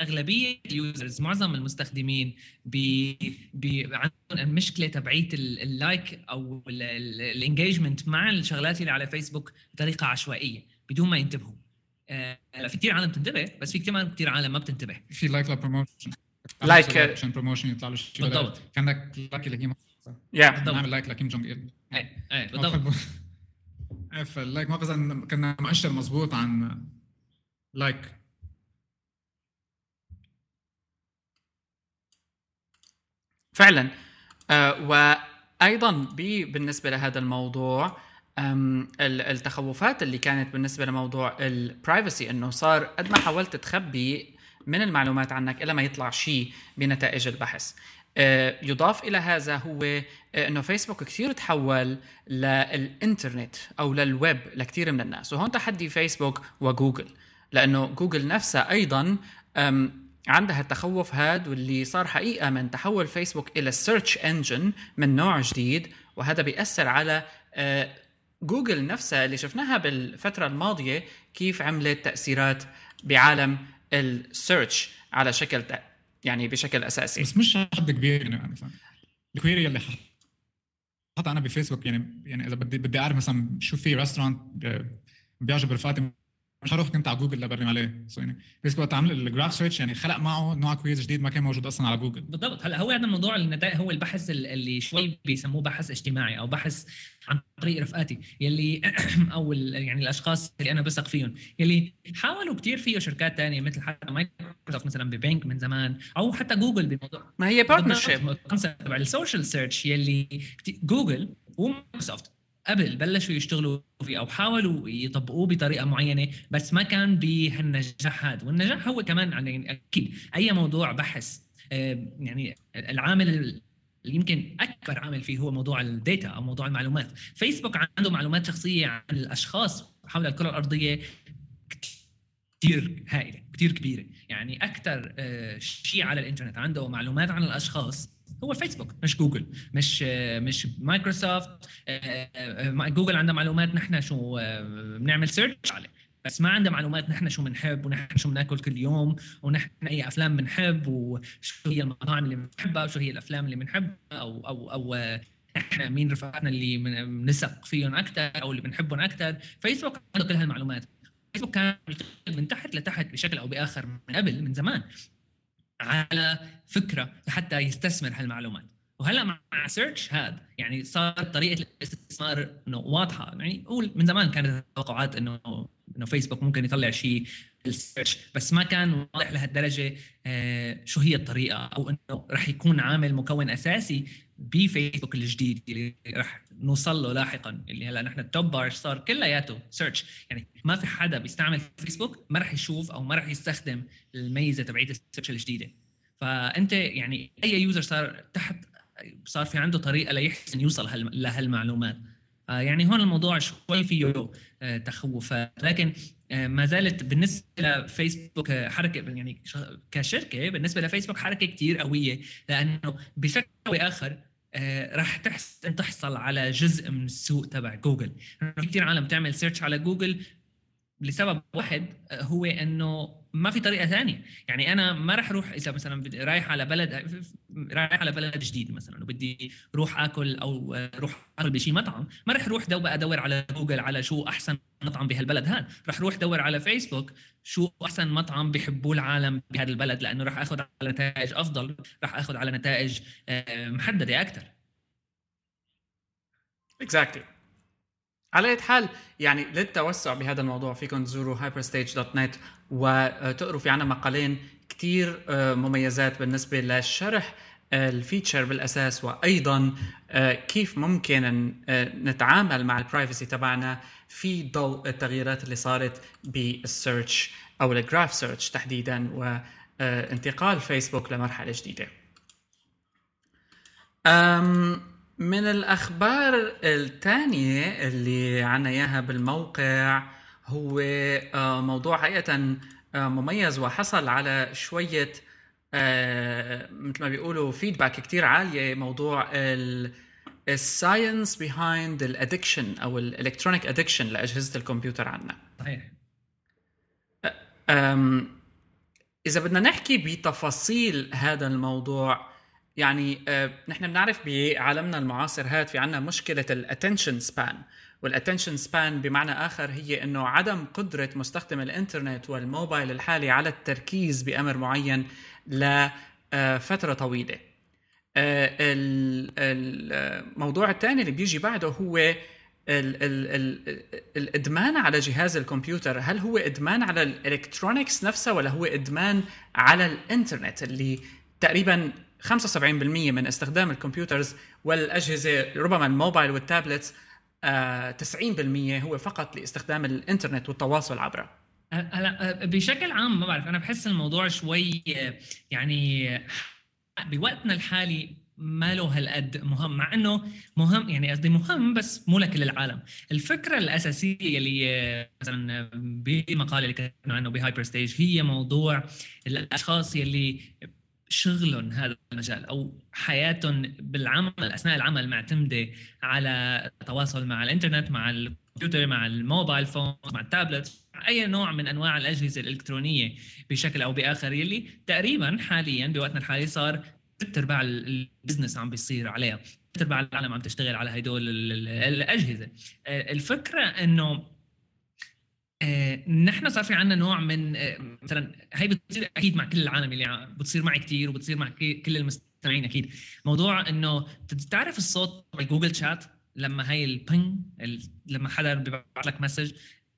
S3: اغلبيه ال users معظم المستخدمين بي بي عندهم المشكلة تبعيه ال like أو ال engagement مع الشغلات اللي على فيسبوك بطريقة عشوائية بدون ما ينتبهوا. آه، في كثير عالم بتنتبه بس في كمان كثير عالم ما بتنتبه.
S2: في like ل
S1: promotion like
S2: عشان promotion يطلع له شيء.
S3: بالضبط.
S2: كأنك like لكيم
S1: يا
S2: نعمل like لكيم جونج
S3: ايل إيه إيه بالضبط.
S2: فاللايك ما بس كنا مؤشر مضبوط عن like
S1: فعلا. آه وأيضا بالنسبة لهذا الموضوع التخوفات اللي كانت بالنسبة لموضوع البرايفسي إنه صار قد ما حاولت تخبي من المعلومات عنك الا ما يطلع شيء بنتائج البحث. آه، يضاف إلى هذا هو آه، إنه فيسبوك كثير تحول للإنترنت أو للويب لكثير من الناس. وهون تحدي فيسبوك وجوجل. لأنه جوجل نفسها أيضا عندها التخوف هذا واللي صار حقيقة من تحول فيسبوك إلى search engine من نوع جديد وهذا بيأثر على آه، جوجل نفسها اللي شفناها بالفترة الماضية كيف عملت تأثيرات بعالم ال search على شكل يعني بشكل أساسي.
S2: بس مش حد كبير يعني مثلا الكويري اللي حتى أنا بفيسبوك يعني يعني إذا بدي بدي أعرف مثلا شو في ريستورانت بيعجب رفقاتي مش هروح كنت على جوجل لبرم عليه. سو يعني بس وقت عمل الجراف سيرش يعني خلق معه نوع كويز جديد ما كان موجود أصلا على جوجل.
S3: بالضبط. هلا هو هذا الموضوع النتائج هو البحث اللي شوي بيسموه بحث اجتماعي أو بحث عن طريق رفقاتي يلي أو يعني الأشخاص اللي أنا بثق فيهم يلي حاولوا كثير فيه شركات ثانية مثل حتى مايكروسوفت مثلا ببنك من زمان أو حتى جوجل بموضوع.
S1: ما هي بارتنرشيب
S3: تبع ال social search يلي جوجل ومايكروسوفت. قبل بلشوا يشتغلوا فيه أو حاولوا يطبقوه بطريقة معينة بس ما كان بهالنجاح هذا. والنجاح هو كمان يعني أكيد أي موضوع بحث آه، يعني العامل يمكن أكبر عامل فيه هو موضوع ال data أو موضوع المعلومات. فيسبوك عنده معلومات شخصية عن الأشخاص حول الكرة الأرضية كثير هائلة كثير كبيرة. يعني أكثر آه، شيء على الإنترنت عنده معلومات عن الأشخاص هو الفيسبوك مش جوجل مش مش مايكروسوفت آه، آه، جوجل عندها معلومات نحن شو آه، بنعمل search عليه. بس ما عندها معلومات نحن شو بنحب ونحن شو بناكل كل يوم ونحن أي أفلام بنحب وشو هي المطاعم اللي بنحبها وشو هي الأفلام اللي بنحبها أو أو أو إحنا مين رفقاتنا اللي بنثق فيهم أكثر أو اللي بنحبهم أكثر فيسبوك عنده كل هالمعلومات. فيسبوك كان من تحت لتحت بشكل أو بآخر من قبل من زمان. على فكرة لحتى يستثمر هالمعلومات. وهلا مع search هذا يعني صارت طريقة الاستثمار إنه واضحة. يعني قول من زمان كانت التوقعات إنه إنه فيسبوك ممكن يطلع شيء ال search بس ما كان واضح لهالدرجة آه، شو هي الطريقة أو إنه رح يكون عامل مكون أساسي بفيسبوك الجديد اللي رح نوصل له لاحقا اللي هلأ نحن ال top bar صار كلياته search يعني ما في حدا بيستعمل فيسبوك ما رح يشوف أو ما رح يستخدم الميزة تبعية ال search الجديدة. فأنت يعني أي user صار تحت صار في عنده طريقة ليحسن يوصل لهالمعلومات. آه، يعني هون الموضوع شوي فيه آه، تخوفات لكن آه، ما زالت بالنسبة لفيسبوك حركة يعني كشركة بالنسبة لفيسبوك حركة كثير قوية. لأنه بشكل أو بآخر راح تحسن تحصل على جزء من السوق تبع جوجل. كثير عالم تعمل search على جوجل لسبب واحد هو إنه ما في طريقة ثانية. يعني أنا ما راح أروح إذا مثلا رايح على بلد رايح على بلد جديد مثلا وبدي أروح آكل أو أروح آكل بشي مطعم ما راح أروح دو أدور على جوجل على شو أحسن مطعم بهالبلد هذا. راح أروح أدور على فيسبوك شو أحسن مطعم بحبوه العالم بهذا البلد لأنه راح آخذ على نتائج أفضل راح آخذ على نتائج آه، محددة
S1: أكثر. Exactly. على أي حال يعني للتوسع بهذا الموضوع فيكم تزوروا hyperstage.net وتقروا في عنا مقالين كثير آه، مميزات بالنسبة لشرح ال feature بالأساس وأيضا آه، كيف ممكن آه، نتعامل مع ال privacy تبعنا في ضوء التغييرات اللي صارت بال search أو ال graph search تحديدا وانتقال فيسبوك لمرحلة جديدة. من الأخبار الثانية اللي عنا إياها بالموقع هو آه، موضوع حقيقة آه، مميز وحصل على شوية آه، مثل ما بيقولوا feedback كتير عالية موضوع ال science behind ال addiction أو ال electronic addiction لأجهزة الكمبيوتر عنا. صحيح. إذا بدنا نحكي بتفاصيل هذا الموضوع يعني آه، نحن بنعرف بعالمنا المعاصر هاد في عنا مشكلة ال attention span وال attention span بمعنى آخر هي إنه عدم قدرة مستخدم الإنترنت والموبايل الحالي على التركيز بأمر معين لفتره طويلة. آه، الموضوع الثاني اللي بيجي بعده هو ال ال ال الإدمان على جهاز الكمبيوتر. هل هو إدمان على ال electronics نفسها ولا هو إدمان على الإنترنت اللي تقريبا 75% من استخدام ال computers والأجهزة ربما الموبايل وال tablets آه 90% هو فقط لاستخدام الإنترنت والتواصل عبره
S3: هلا بشكل عام ما بعرف أنا بحس الموضوع شوي يعني بوقتنا الحالي ما له هالقد مهم مع إنه مهم يعني قصدي مهم بس مو لكل العالم الفكرة الأساسية اللي مثلا بالمقال اللي كتبنا عنه ب Hyperstage هي موضوع الأشخاص يلي شغلهم هذا المجال أو حياتهم بالعمل أثناء العمل معتمدة على التواصل مع الإنترنت مع الكمبيوتر مع ال mobile phone مع التابلت أي نوع من أنواع الأجهزة الإلكترونية بشكل أو بآخر يلي تقريبا حاليا بوقتنا الحالي صار ثلاث أرباع ال business عم بيصير عليها ثلاث أرباع العالم عم تشتغل على هدول الأجهزة. الفكرة إنه آه، نحن صار في عندنا نوع من آه، مثلا هي بتصير أكيد مع كل العالم اللي بتصير معي كثير وبتصير مع كل المستمعين أكيد. موضوع إنه تعرف الصوت جوجل شات لما هي ال ping لما حدا بيبعث لك message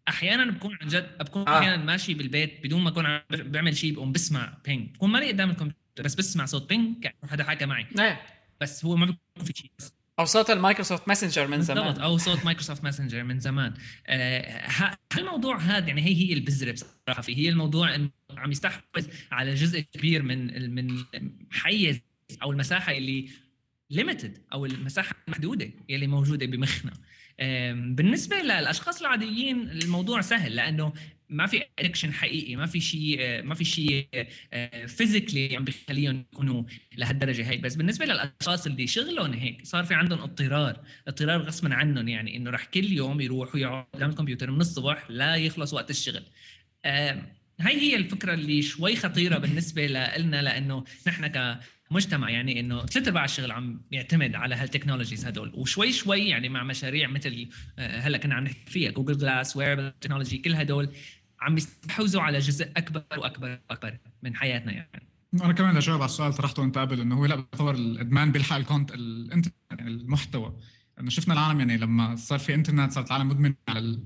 S3: أحيانا بكون عن جد بكون آه. أحيانا ماشي بالبيت بدون ما أكون بعمل شيء بقوم بسمع ping بكون مالي قدام الكمبيوتر بس بسمع صوت ping حدا حكى معي.
S1: إيه.
S3: بس هو ما بيكون في شيء
S1: أو صوت المايكروسوفت messenger من زمان.
S3: أو صوت مايكروسوفت messenger من زمان. آه هالموضوع هذا يعني هي هي البذره بصراحه فيه. هي الموضوع إنه عم يستحوذ على جزء كبير من من حيز أو المساحة اللي limited أو المساحة المحدودة اللي موجودة بمخنا. بالنسبة للأشخاص العاديين الموضوع سهل لأنه ما في addiction حقيقي ما في شيء ما في شيء physically عم بيخليهم يكونوا لهالدرجة هي بس بالنسبة للأشخاص اللي شغلهم هيك صار في عندهم اضطرار اضطرار غصبا عنهم يعني إنه رح كل يوم يروحوا يقعدوا قدام الكمبيوتر من الصبح لا يخلص وقت الشغل. هاي هي الفكرة اللي شوي خطيرة بالنسبة لنا لإنه نحن ك مجتمع يعني إنه ثلاث أرباع الشغل عم يعتمد على هال technologies هدول. وشوي شوي يعني مع مشاريع مثل آه، هلأ كنا عم نحكي فيها جوجل جلاس wearable technology كل هدول عم يستحوذوا على جزء أكبر وأكبر وأكبر من حياتنا يعني.
S2: أنا كمان أجاوب على السؤال طرحته أنت قبل إنه هو لأ بتصور الإدمان بيلحق ال content الإنترنت يعني المحتوى. إنه شفنا العالم يعني لما صار في إنترنت صارت العالم مدمن على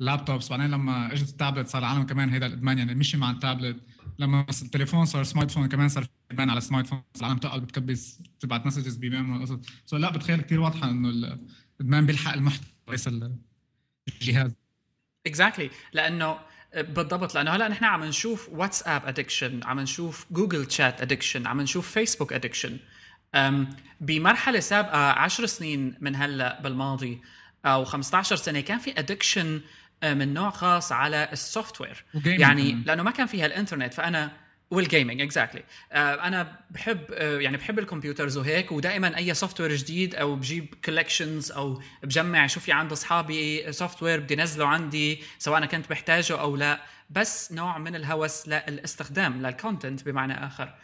S2: ال laptops بعدين لما إجت التابلت صار العالم كمان هيدا الإدمان يعني مشي مع التابلت. لما التليفون صار smartphone كمان صار ادمان على ال smartphone العالم تقعد بتكبس تبعت messages بيبان قصص so لا بتخيل كثير واضحة إنه الإدمان بيلحق المحتوى ليس الجهاز.
S1: exactly. لأنه بالضبط لأنه هلأ نحن عم نشوف واتساب addiction عم نشوف جوجل chat addiction عم نشوف فيسبوك addiction بمرحلة سابقة 10 سنين من هلأ بالماضي أو 15 سنة كان في addiction من نوع خاص على ال software يعني لأنه ما كان فيها الإنترنت فأنا والجيمنج اكزاكتلي exactly. uh, أنا بحب uh, يعني بحب ال computers وهيك ودائما أي software جديد أو بجيب collections أو بجمع شو في عند أصحابي software بدي نزله عندي سواء أنا كنت بحتاجه أو لا. بس نوع من الهوس للاستخدام لل content بمعنى آخر.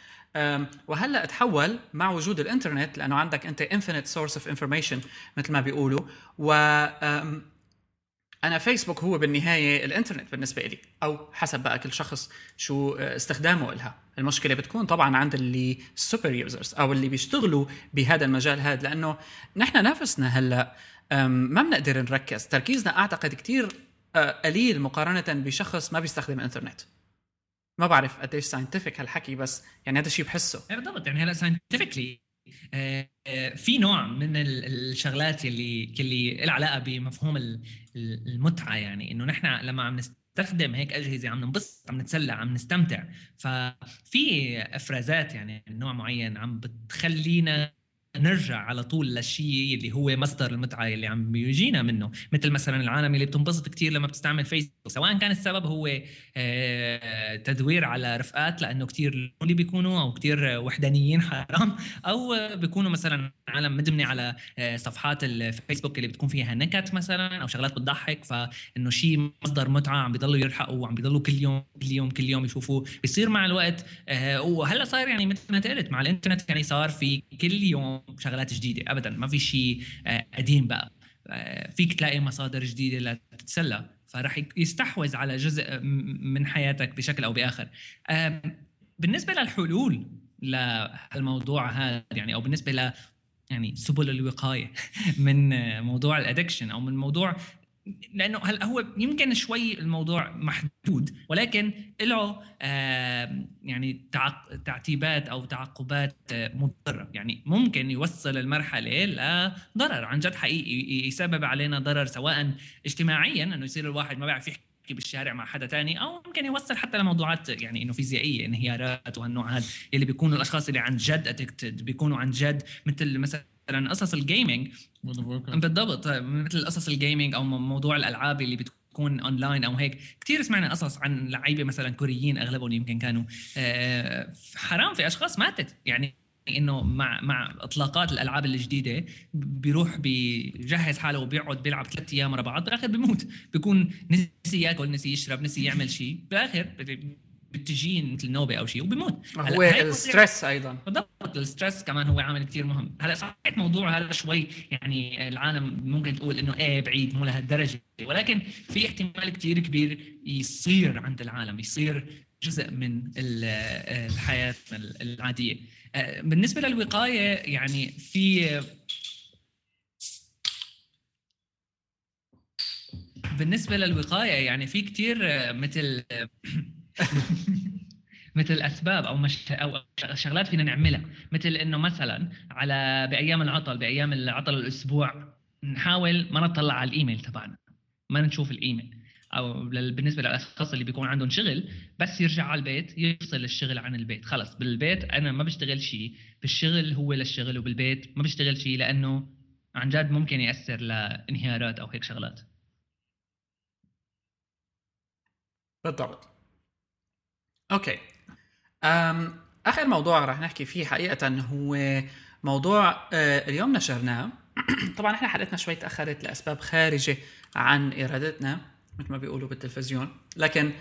S1: وهلأ تحول مع وجود الإنترنت لأنه عندك أنت infinite source of information مثل ما بيقولوا و أنا فيسبوك هو بالنهاية الإنترنت بالنسبة لي أو حسب بقى كل شخص شو استخدامه لها المشكلة بتكون طبعا عند اللي super users أو اللي بيشتغلوا بهذا المجال هذا لأنه نحن نفسنا هلأ ما بنقدر نركز. تركيزنا أعتقد كثير قليل مقارنة بشخص ما بيستخدم إنترنت. ما بعرف قديش scientific هالحكي بس يعني هذا الشيء بحسه.
S3: إيه، بالضبط. يعني هلأ scientifically آه، آه، في نوع من الشغلات اللي اللي لها علاقة بمفهوم المتعة يعني إنه نحن لما عم نستخدم هيك أجهزة عم ننبسط عم نتسلى عم نستمتع. ففي إفرازات يعني نوع معين عم بتخلينا نرجع على طول للشيء اللي هو مصدر المتعة اللي عم بيجينا منه. مثل مثلا العالم اللي بتنبسط كثير لما بتستعمل فيسبوك سواء كان السبب هو آه، تدوير على رفقات لأنه كثير اللي بيكونوا أو كثير وحدانيين حرام. أو بيكونوا مثلا عالم مدمنه على آه، صفحات الفيسبوك اللي بتكون فيها نكت مثلا أو شغلات بتضحك. فإنه شيء مصدر متعة عم بيضلوا يلحقوا وعم بيضلوا كل يوم كل يوم كل يوم يشوفوه. بيصير مع الوقت آه، وهلأ صار يعني مثل ما قلت مع الإنترنت يعني صار في كل يوم شغلات جديدة ابدا ما في شيء آه، قديم بقى. آه، فيك تلاقي مصادر جديدة لتتسلى فرح يستحوذ على جزء من حياتك بشكل أو بآخر. بالنسبة للحلول للموضوع هذا يعني أو بالنسبة ل يعني سبل الوقاية من موضوع الادكشن أو من موضوع لأنه هلا هو يمكن شوي الموضوع محدود ولكن له يعني تعتيبات أو تعقبات مضره يعني ممكن يوصل المرحلة لضرر عن جد حقيقي يسبب علينا ضرر سواء اجتماعيا إنه يصير الواحد ما بيعرف يحكي بالشارع مع حدا تاني أو ممكن يوصل حتى لموضوعات يعني إنه فيزيائية انهيارات وهالنوع هذا اللي بيكونوا الأشخاص اللي عن جد addicted بيكونوا عن جد مثل مثلا مثلا قصص ال gaming بالضبط. مثل قصص ال gaming أو موضوع الألعاب اللي بتكون اونلاين أو هيك. كثير سمعنا قصص عن لعيبة مثلا كوريين أغلبهم يمكن كانوا آه، حرام في أشخاص ماتت. يعني إنه مع مع إطلاقات الألعاب الجديدة بيروح بيجهز حاله وبيقعد بيلعب ثلاث أيام ورا بعض بالآخر بيموت. بيكون نسي ياكل نسي يشرب نسي يعمل شيء. بالآخر بتجين مثل نوبة أو شيء وبيموت
S1: هو ال stress أيضا.
S3: بالضبط ال stress كمان هو عامل كثير مهم. هلا صحيح موضوع هذا شوي يعني العالم ممكن تقول إنه إيه بعيد مو لهالدرجة. ولكن في احتمال كثير كبير يصير عند العالم يصير جزء من الحياة العادية. آه، بالنسبة للوقاية يعني في بالنسبة للوقاية يعني في كثير مثل مثل أسباب أو مش أو شغلات فينا نعملها. مثل إنه مثلا على بأيام العطل بأيام العطل الأسبوع نحاول ما نطلع على الإيميل تبعنا. ما نشوف الإيميل. أو بالنسبة للأشخاص اللي بيكون عندهم شغل بس يرجع على البيت يفصل الشغل عن البيت. خلص بالبيت أنا ما بشتغل شيء. بالشغل هو للشغل وبالبيت ما بشتغل شيء لأنه عن جد ممكن يأثر لانهيارات أو هيك شغلات.
S1: بالضبط. okay. أم آخر موضوع راح نحكي فيه حقيقة هو موضوع أه اليوم نشرناه. طبعا إحنا حلقتنا شوي تأخرت لأسباب خارجة عن إرادتنا مثل ما بيقولوا بالتلفزيون. لكن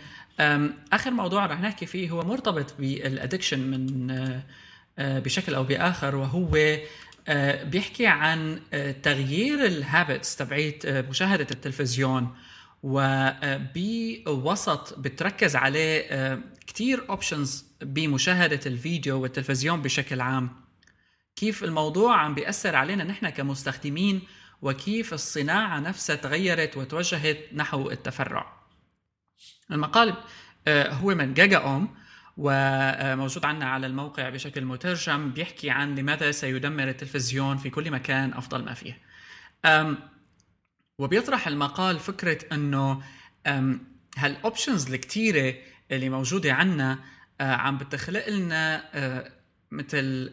S1: آخر موضوع راح نحكي فيه هو مرتبط بال addiction من أه, آه، بشكل أو بآخر وهو بيحكي عن تغيير ال habits تبعيت مشاهدة التلفزيون. وبوسط بتركز عليه آه، كتير options بمشاهدة الفيديو والتلفزيون بشكل عام. كيف الموضوع عم بيأثر علينا نحن كمستخدمين وكيف الصناعة نفسها تغيرت وتوجهت نحو التفرع. المقال آه، هو من جاجا أوم وموجود عندنا على الموقع بشكل مترجم بيحكي عن لماذا سيدمر التلفزيون في كل مكان أفضل ما فيه. وبيطرح المقال فكرة أنه هالأوبشنز الكتيرة اللي موجودة عنا عم بتخلق لنا مثل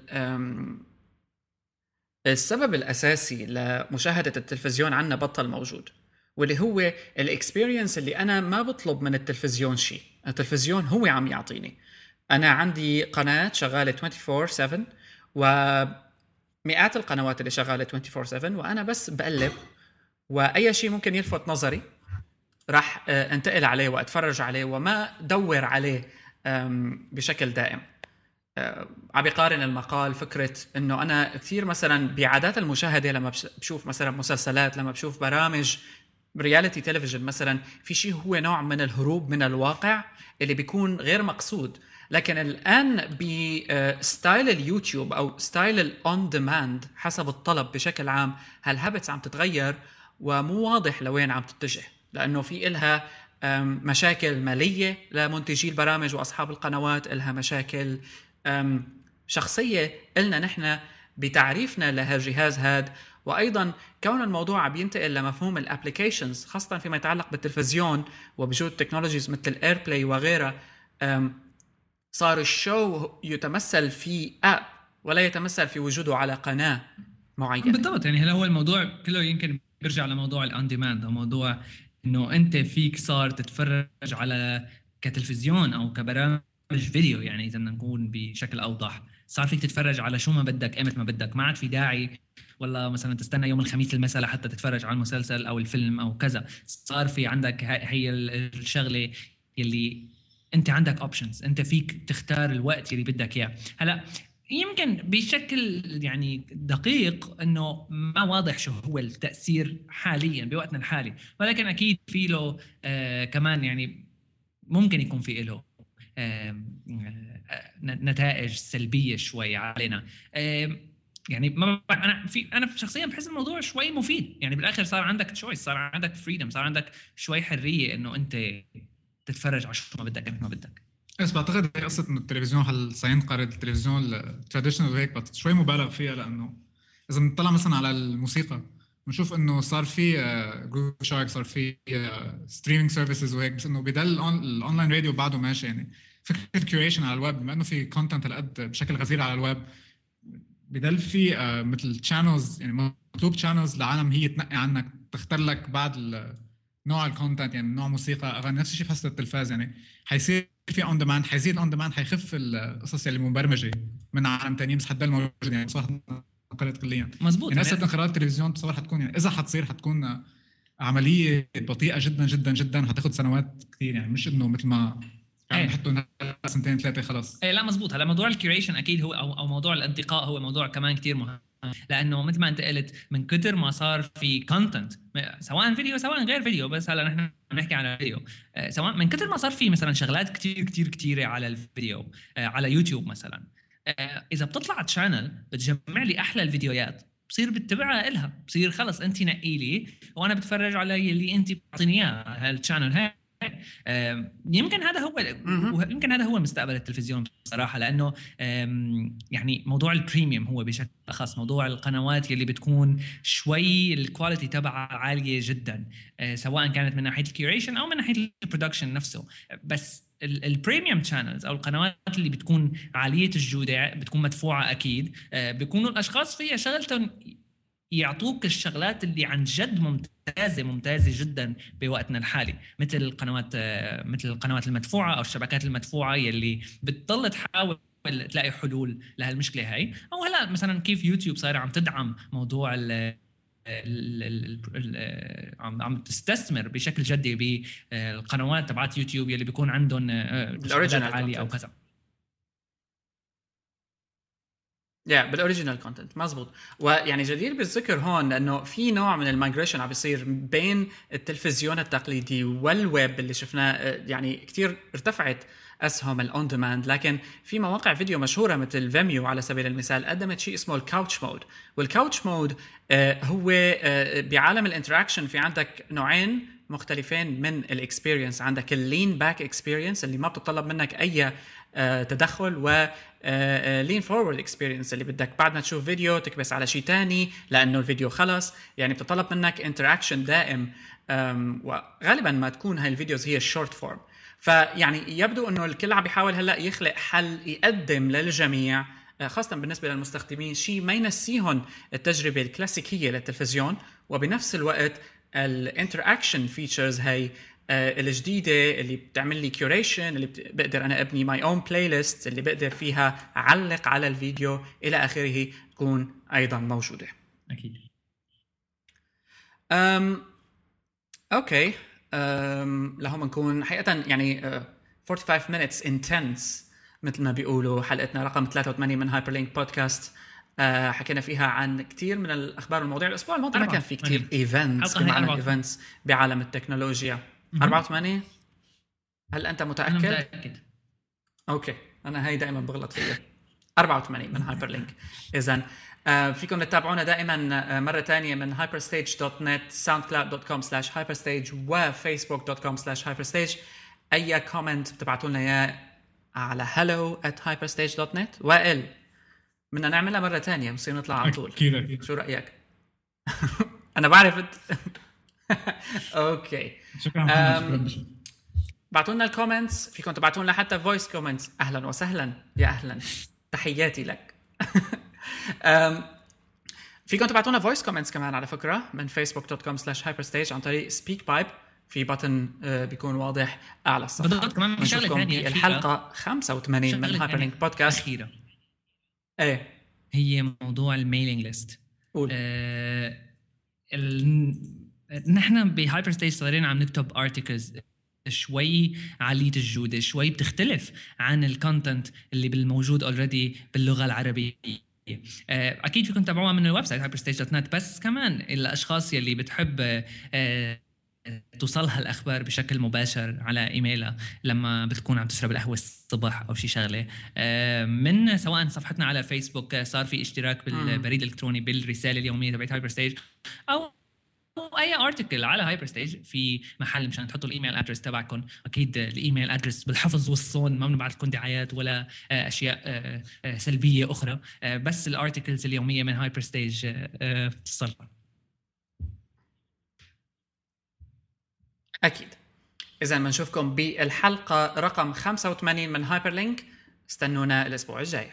S1: السبب الأساسي لمشاهدة التلفزيون عنا بطل موجود واللي هو الاكسبيرينس اللي أنا ما بطلب من التلفزيون شيء. التلفزيون هو عم يعطيني. أنا عندي قناة شغالة 24 7 ومئات القنوات اللي شغالة 24 7 وأنا بس بقلب وأي شيء ممكن يلفت نظري راح آه، انتقل عليه وأتفرج عليه وما دور عليه بشكل دائم. آه، عم بيقارن المقال فكرة إنه أنا كثير مثلا بعادات المشاهدة لما بشوف مثلا مسلسلات لما بشوف برامج reality تلفزيون مثلا في شيء هو نوع من الهروب من الواقع اللي بيكون غير مقصود. لكن الآن ب style اليوتيوب أو style ال on demand حسب الطلب بشكل عام هال habits عم تتغير ومو واضح لوين عم تتجه لأنه في إلها مشاكل مالية لمنتجي البرامج وأصحاب القنوات إلها مشاكل شخصية. إلنا نحن بتعريفنا لهالجهاز هاد. وأيضا كون الموضوع عم ينتقل لمفهوم ال applications خاصة فيما يتعلق بالتلفزيون وبوجود technologies مثل ال AirPlay وغيرها صار ال show يتمثل في app ولا يتمثل في وجوده على قناة معينة.
S3: بالضبط يعني هلا هو الموضوع كله يمكن بيرجع لموضوع ال on demand موضوع إنه أنت فيك صار تتفرج على كتلفزيون أو كبرامج فيديو يعني إذا بدنا نكون بشكل أوضح. صار فيك تتفرج على شو ما بدك إيمت ما بدك. ما عاد في داعي والله مثلا تستنى يوم الخميس المساء لحتى تتفرج على المسلسل أو الفيلم أو كذا. صار في عندك هي الشغلة اللي أنت عندك options أنت فيك تختار الوقت اللي بدك إياه. هلأ يمكن بشكل يعني دقيق إنه ما واضح شو هو التأثير حاليا بوقتنا الحالي. ولكن أكيد في له آه كمان يعني ممكن يكون في له آه نتائج سلبية شوي علينا. آه يعني ما أنا في أنا شخصيا بحس الموضوع شوي مفيد. يعني بالآخر صار عندك choice صار عندك freedom صار عندك شوي حرية إنه أنت تتفرج على شو ما بدك ما بدك.
S2: بس بعتقد هي قصة إنه التلفزيون هل سينقرض التلفزيون ال traditional وهيك شوي مبالغ فيها لأنه إذا بنطلع مثلا على الموسيقى بنشوف إنه صار في Groove uh, Shark صار في streaming uh, services وهيك بس إنه بضل ال online radio بعده ماشي يعني. فكرة ال curation على الويب بما إنه في content هالقد بشكل غزير على الويب بضل في uh, مثل channels يعني مطلوب channels لعالم هي تنقي عنك تختار لك بعد نوع ال content يعني نوع موسيقى أغاني نفس الشيء في التلفاز يعني حيصير في on demand حيزيد ال on demand حيخف القصص اللي مبرمجه من عالم ثانيين بس حتضل موجود يعني صح انقرضت كليا.
S3: مزبوط
S2: يعني هسه انقراض التلفزيون بتصور حتكون يعني إذا حتصير حتكون عملية بطيئة جدا جدا جدا حتاخذ سنوات كثير يعني مش إنه مثل ما يعني بحطوا سنتين ثلاثة خلاص.
S3: إيه لا مزبوط هلا موضوع ال curation أكيد هو أو, موضوع الانتقاء هو موضوع كمان كثير مهم. لأنه مثل ما أنت قلت من كثر ما صار في content سواء فيديو سواء غير فيديو بس هلأ نحن بنحكي عن الفيديو آه، سواء من كثر ما صار في مثلا شغلات كثير كثير كثيره على الفيديو آه، على يوتيوب مثلا. آه، إذا بتطلع channel بتجمع لي أحلى الفيديوهات بصير بتبعها إلها بصير خلص أنت نقي لي وأنا بتفرج على اللي أنت بتعطيني اياه هال channel هاي. يمكن هذا هو يمكن هذا هو مستقبل التلفزيون بصراحة لأنه يعني موضوع ال premium هو بشكل اخص موضوع القنوات اللي بتكون شوي ال quality تبعها عالية جدا أه، سواء كانت من ناحية ال curation أو من ناحية ال production نفسه. بس ال premium channels أو القنوات اللي بتكون عالية الجودة بتكون مدفوعة أكيد أه، بيكونوا الأشخاص فيها شغلتهم يعطوك الشغلات اللي عن جد ممتازة ممتازة جدا بوقتنا الحالي مثل القنوات مثل القنوات المدفوعة أو الشبكات المدفوعة يلي بتضل تحاول تلاقي حلول لهالمشكلة هاي. أو هلا مثلا كيف يوتيوب صايرة عم تدعم موضوع ال عم عم تستثمر بشكل جدي بالقنوات تبعات يوتيوب يلي بيكون عندهم
S1: ال original
S3: عالية أو كذا.
S1: يا بال original content مزبوط. ويعني جدير بالذكر هون لأنه في نوع من ال migration عم بيصير بين التلفزيون التقليدي والويب اللي شفناه يعني كثير ارتفعت اسهم ال on demand لكن في مواقع فيديو مشهورة مثل Vimeo على سبيل المثال قدمت شيء اسمه ال Couch Mode وال couch mode هو آه، بعالم ال interaction في عندك نوعين مختلفين من ال experience عندك ال lean back experience اللي ما بتطلب منك أي آه، تدخل و lean forward experience اللي بدك بعد ما تشوف فيديو تكبس على شيء تاني لأنه الفيديو خلص. يعني بتطلب منك interaction دائم وغالبا ما تكون هاي ال videos هي ال short form فيعني يبدو إنه الكل عم بيحاول هلأ يخلق حل يقدم للجميع آه، خاصة بالنسبة للمستخدمين. شيء ما ينسيهم التجربة الكلاسيكية للتلفزيون وبنفس الوقت ال interaction features هي آه، الجديده اللي بتعمل لي curation اللي بقدر أنا أبني my own playlist اللي بقدر فيها أعلق على الفيديو إلى آخره تكون أيضا موجودة.
S3: أكيد.
S1: أم أوكي. أم لهم نكون حقيقه يعني uh, 45 minutes intense مثل ما بيقولوا حلقتنا. رقم 83 من هايبر لينك بودكاست آه حكينا فيها عن كثير من الأخبار والمواضيع الأسبوع. الماضي ما كان في كثير events بمعنى events بعالم التكنولوجيا. 84 هل أنت متأكد؟
S3: أنا متأكد.
S1: أوكي. أنا هي دائما بغلط فيها. 84 من هايبر لينك اذا آه فيكم تتابعونا دائما آه مرة ثانية من hyperstage.net soundcloud.com slash hyperstage و facebook.com slash hyperstage. أي comment بتبعتوا لنا اياه على hello at hyperstage.net وائل بدنا نعملها مرة ثانية بصير نطلع على طول.
S2: أكيد أكيد.
S1: شو رأيك؟ أنا بعرف انت أوكي.
S2: شكرا
S1: بعتوا لنا ال comments فيكم تبعتوا لنا حتى voice comments أهلا وسهلا. يا أهلا. تحياتي لك. أم، فيكم تبعتوا لنا voice comments كمان على فكرة من facebook.com slash hyperstage عن طريق SpeakPipe في button آه، بيكون واضح أعلى الصفحة.
S3: بالضبط كمان في شغله ثانية
S1: الحلقة 85 من
S3: شغلة
S1: هايبر لينك
S3: تانية.
S1: بودكاست
S3: اخيره
S1: إيه.
S3: هي موضوع ال mailing list.
S1: قول.
S3: آه ال... نحن بهايبر ستيج صايرين عم نكتب articles شوي عالية الجودة شوي بتختلف عن ال content اللي بالموجود already باللغة العربية. آه، أكيد فيكم تتابعوها من ال website hyperstage.net بس كمان الأشخاص يلي بتحب آه، توصلها الأخبار بشكل مباشر على إيميلها لما بتكون عم تشرب القهوة الصبح أو شي شغلة. آه، من سواء صفحتنا على فيسبوك آه، صار في اشتراك بالبريد الإلكتروني بالرسالة اليومية تبعت هايبر ستيج أو أي article على هايبر ستيج في محل مشان تحطوا ال email address تبعكم أكيد ال email address بالحفظ والصون ما بنبعث لكم دعايات ولا آه، أشياء سلبية أخرى. بس ال articles اليومية من هايبر ستيج بتصلها
S1: أكيد. اذا بنشوفكم بالحلقة رقم 85 من هايبر لينك استنونا الأسبوع الجاي.